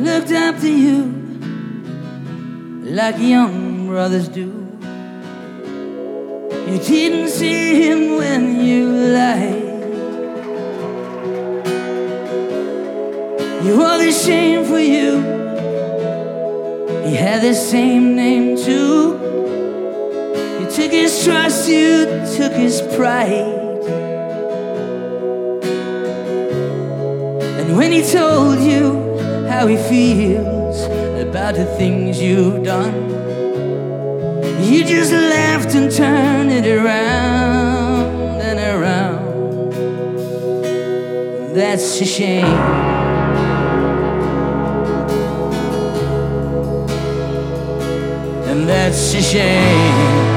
looked up to you like young brothers do. You didn't see him when you lied. You wore the shame for you. He had the same name too. You took his trust, you took his pride. And when he told you how he feels about the things you've done, you just laughed and turned it around and around. That's a shame. And that's a shame.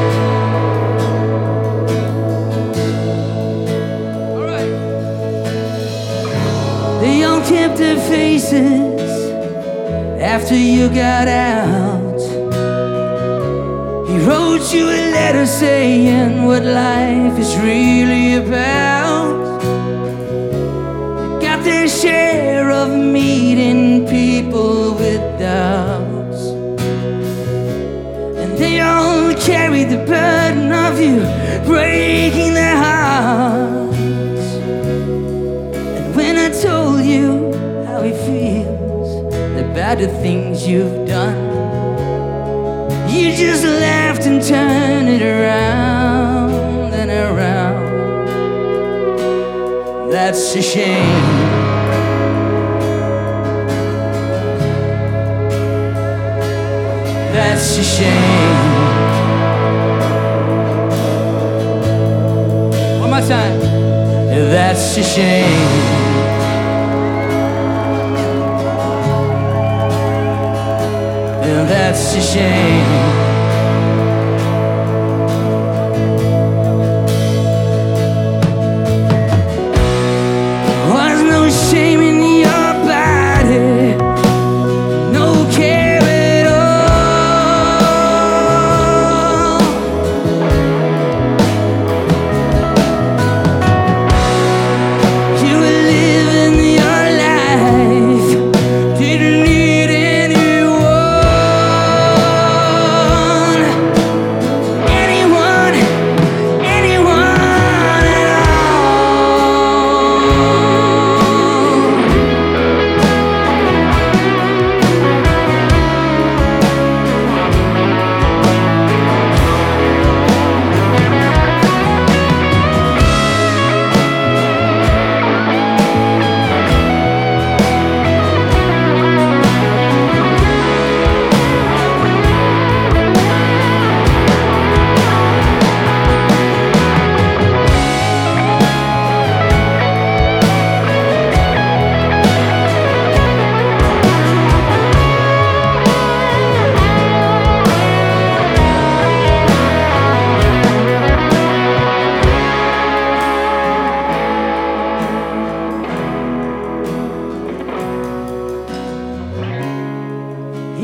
All kept their faces after you got out. He wrote you a letter saying what life is really about. Got their share of meeting people with doubts. And they all carried the burden of you breaking their hearts. And when I told you how he feels about the things you've done, you just laughed and turned it around and around. That's a shame. That's a shame. One more time. That's a shame. A shame.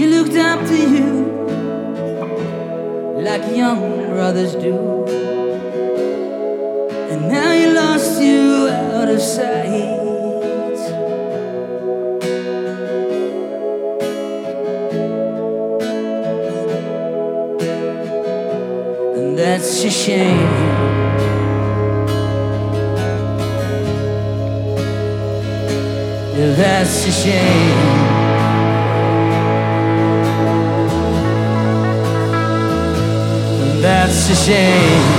He looked up to you like young brothers do. And now he lost you out of sight. And that's a shame. Yeah, That's a shame. That's a shame.